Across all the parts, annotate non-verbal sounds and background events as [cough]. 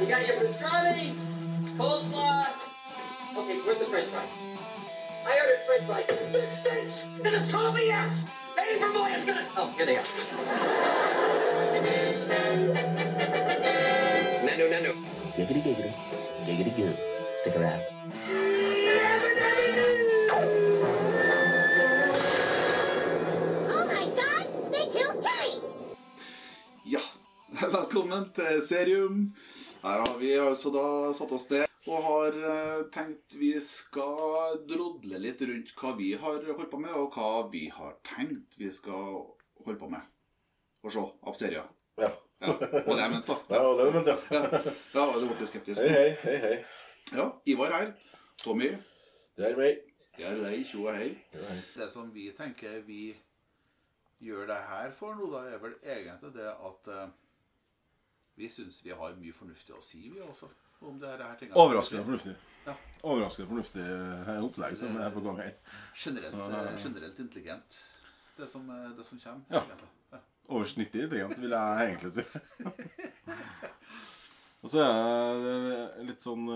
You got your pastrami, coleslaw. Okay, where's the French fries? I ordered French fries. This stinks. This is total BS. Eddie Vermoy is gonna. Oh, here they are. Nanu, nanu. Giggity giggity. Giggity goo. Stick around. Oh my god, they killed Kenny! Ja, [laughs] velkommen til Serium. Her har vi altså da satt oss ned og har eh, tenkt vi skal drodle litt rundt hva vi har holdt på med, og hva vi har tenkt vi skal holde på med. Og se av serier. Ja. Ja, og det jeg mente, da. [laughs] Ja, det er det, ja. Ja, ja du ble skeptisk. Hei, hei, hei, hei. Ja, Ivar her. Tommy. Det er meg. Det er deg, tjo og hei. Det som vi tenker vi gjør det her for nå, da, er vel egentlig det at eh, vi syns vi har mye fornuftig å si, vi også. Om det her, tingene. Overraskende fornuftig. Ja. Overraskende fornuftig eh, opplegg som er på gang her. Generelt, eh, generelt intelligent, det som, eh, det som kommer. Ja. Ja. Over snittet intelligent, vil jeg egentlig si. [laughs] Og så er det litt sånn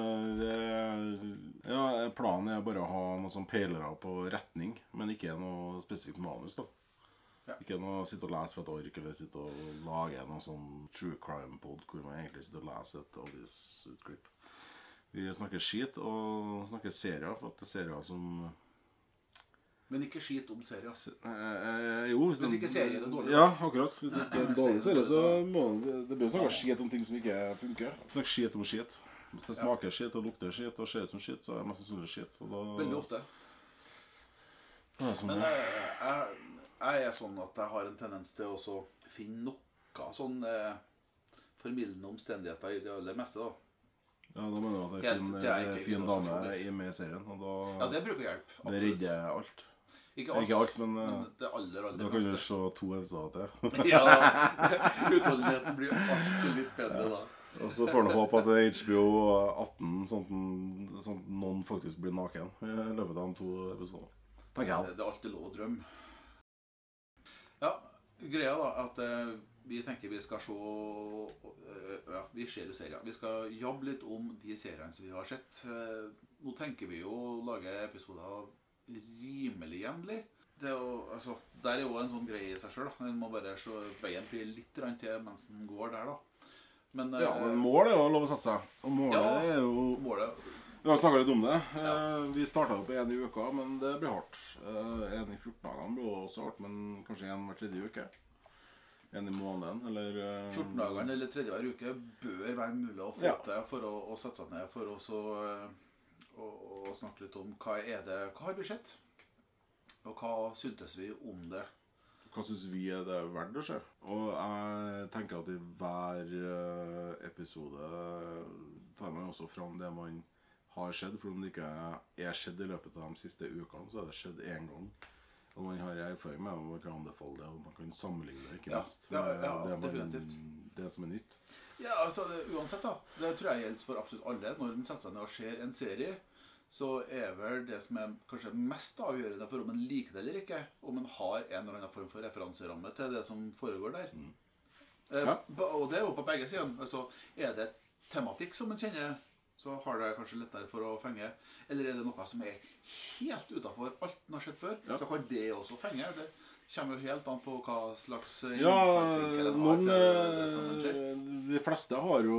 Ja, planen er bare å ha noen sånn peilere på retning, men ikke noe spesifikt manus, da. Ja. Ikke noe sitte og lese for et ork, eller sitte og lage noe sånn true crime-pod hvor man egentlig sitter og leser et avisutklipp. Vi snakker skit og snakker serier, for at det er serier som Men ikke skit om serier. Eh, jo, hvis, Hvis ikke serien er dårlig. Ja, akkurat. Hvis det er en dårlig serie, så må Det blir snakka skit om ting som ikke funker. Snakk skit om skit. Hvis det smaker skit og lukter skit og ser ut som skit, så er det mest sannsynlig skit. Veldig ofte. Det er det sånn, Men ja. eh, jeg, jeg er sånn at jeg har en tendens til å finne noe sånn eh, formildende omstendigheter i det aller meste. da. ja, da mener jeg at er Helt fin, er ikke fin dame med i serien, og da Ja, det bruker hjelp. Absolutt. det redder alt. Ikke alt, Ikke alt, men, eh, men det aller, Da kan du se to episoder til. [laughs] Ja, [laughs] utholdenheten blir alltid litt bedre da. Og så får du håpe at HBO 18, sånn at, sånn noen faktisk blir naken i løpet av de to episodene. Tenker jeg. Det er alltid lov å drømme. Greia da at eh, vi tenker vi skal se eh, Ja, vi ser jo serier. Vi skal jobbe litt om de seriene som vi har sett. Eh, nå tenker vi jo å lage episoder rimelig jevnlig. Er altså, der er jo en sånn greie i seg sjøl. En må bare se veien blir litt til mens en går der, da. Men, Ja, eh, men mål er jo lov å satse. Og målet Ja. er jo målet Vi har snakka litt om det. Ja. Vi starta opp én i uka, men det blir hardt. Én i 14 dagene blir også hardt, men kanskje én hver tredje uke. En i måneden, eller eh, 14 dagene eller tredje hver uke bør være mulig å få Ja. til for å, å sette seg ned for å så, eh, å, å snakke litt om hva er det, hva har vi sett, og hva syntes vi om det. Hva syns vi er det verdt å se? Og jeg tenker at i hver eh, episode tar man også fram det man har skjedd. For om det ikke er skjedd i løpet av de siste ukene, så er det skjedd én gang. Og man har erfaring med det, man kan anbefale det, og man kan sammenligne det, ikke Ja, minst. ja, med ja, det, man, definitivt. det som er nytt. Ja, altså det- Uansett, da. Det tror jeg gjelder for absolutt alle. Når en setter seg ned og ser en serie, så er vel det som er kanskje mest avgjørende for om en liker det eller ikke, om en har en eller annen form for referanseramme til det som foregår der. Mm. Ja. Eh, Og det er jo på begge sider. Altså, er det tematikk som en kjenner, så har det kanskje lettere for å fenge. Eller er det noe som er helt utafor alt en har sett før, Ja. så kan det også fenge. Det kommer jo helt an på hva slags eh, Ja, noen det eh, De fleste har jo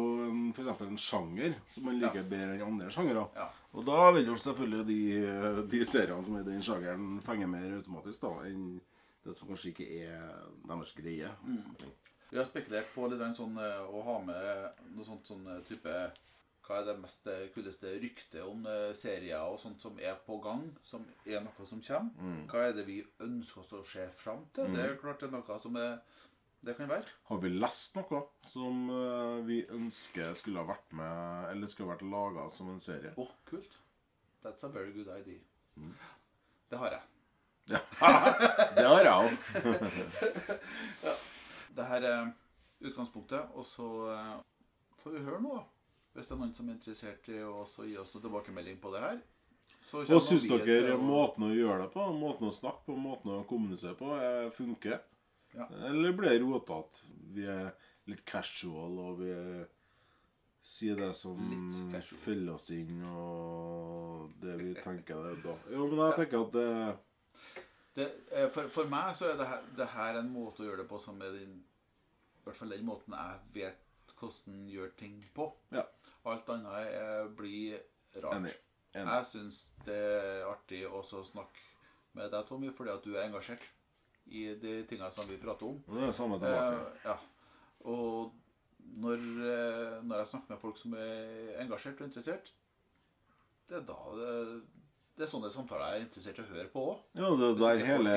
f.eks. en sjanger som man liker Ja. bedre enn andre sjangere. Ja. Og da vil jo selvfølgelig de, de seriene som er i den sjangeren, fenge mer automatisk da, enn det som kanskje ikke er deres greie. Vi har spekulert på litt sånn eh, å ha med noe sånt sånn eh, type Hva er det mest eh, kuleste ryktet om eh, serier og sånt som er på gang, som er noe som kommer? Hva er det vi ønsker oss å se fram til? Det er klart det er noe som er Det kan være. Har vi lest noe som eh, vi ønsker skulle ha vært med, eller skulle ha vært laga som en serie? Å, kult. That's a very good idea. Det har jeg. Ja. [laughs] Det har jeg òg. [laughs] Det her er utgangspunktet, og så får vi høre noe. Hvis det er noen som er interessert i å gi oss noen tilbakemelding på det her. Så Og syns dere og... måten å gjøre det på, måten å snakke på, måten å kommunisere på, eh, funker? Ja. Eller blir det rotete? Vi er litt casual, og vi sier det som feller oss inn, og det vi tenker det da. Jo, men jeg tenker at det Det, eh, for, for meg så er det her, det her en måte å gjøre det på som er den I hvert fall den måten jeg vet hvordan gjør ting på. Ja. Alt annet er, blir rart. Enig. Enig. Jeg syns det er artig også å snakke med deg, Tommy, fordi at du er engasjert i de tingene som vi prater om. Det er det samme tilbake. Eh, ja. Og når, eh, når jeg snakker med folk som er engasjert og interessert, det er da det, det er sånne samtaler jeg er interessert i å høre på òg. Ja, det er der hele,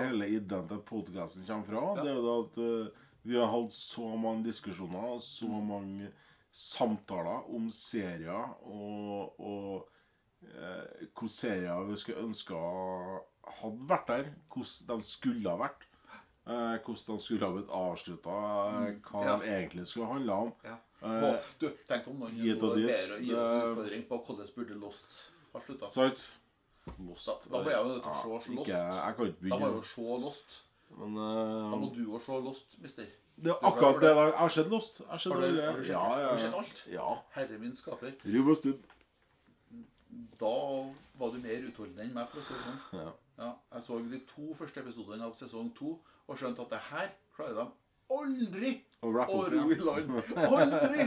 hele ideen til podkasten kommer fra. Ja. Det er jo da at eh, vi har hatt så mange diskusjoner så Mm. mange samtaler om serier og, og eh, hvilke serier vi skulle ønske hadde vært der. Hvordan de skulle ha vært. Eh, hvordan de skulle ha blitt avslutta. Eh, hva Mm. Ja. de egentlig skulle handla om. Ja. Eh, du, tenk om noen gir oss en utfordring på hvordan burde Lost ha slutta. Lost. Da- da blir jeg jo nødt til å se Lost. Ikke, jeg kan ikke Da må jeg jo se Lost. Men Da eh, må du òg se Lost, mister. Det er akkurat det. Jeg har sett Lost. Jeg har sett Har du, har du sett, ja, ja, har sett alt? Ja. Herre min skaper. Rubb og stubb. Da var du mer utholdende enn meg, for å si det sånn. Ja. Ja, jeg så de to første episodene av sesong to og skjønte at det her klarer de aldri å ro i land. Aldri!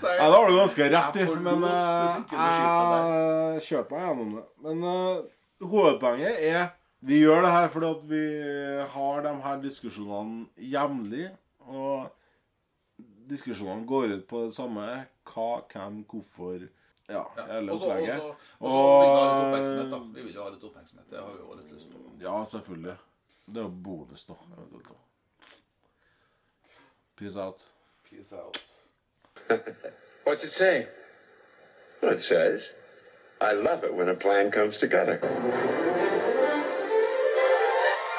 Så jeg- Ja, det har du ganske rett i, men låst eh, jeg kjørte meg gjennom det. Men uh, hovedpoenget er vi gjør det her fordi at vi har de her diskusjonene jevnlig. Og diskusjonene går ut på det samme. Hva, hvem, hvorfor Ja, Ja. hele Og opplegget. og så- og så vil vi ha litt oppmerksomhet, da. Vi vil jo ha litt oppmerksomhet. Det har vi jo litt lyst på. Ja, selvfølgelig. Det er jo bonus, da. eventuelt da. Peace out. Peace out. What's it say? Well, it says, I love it when a plan comes together.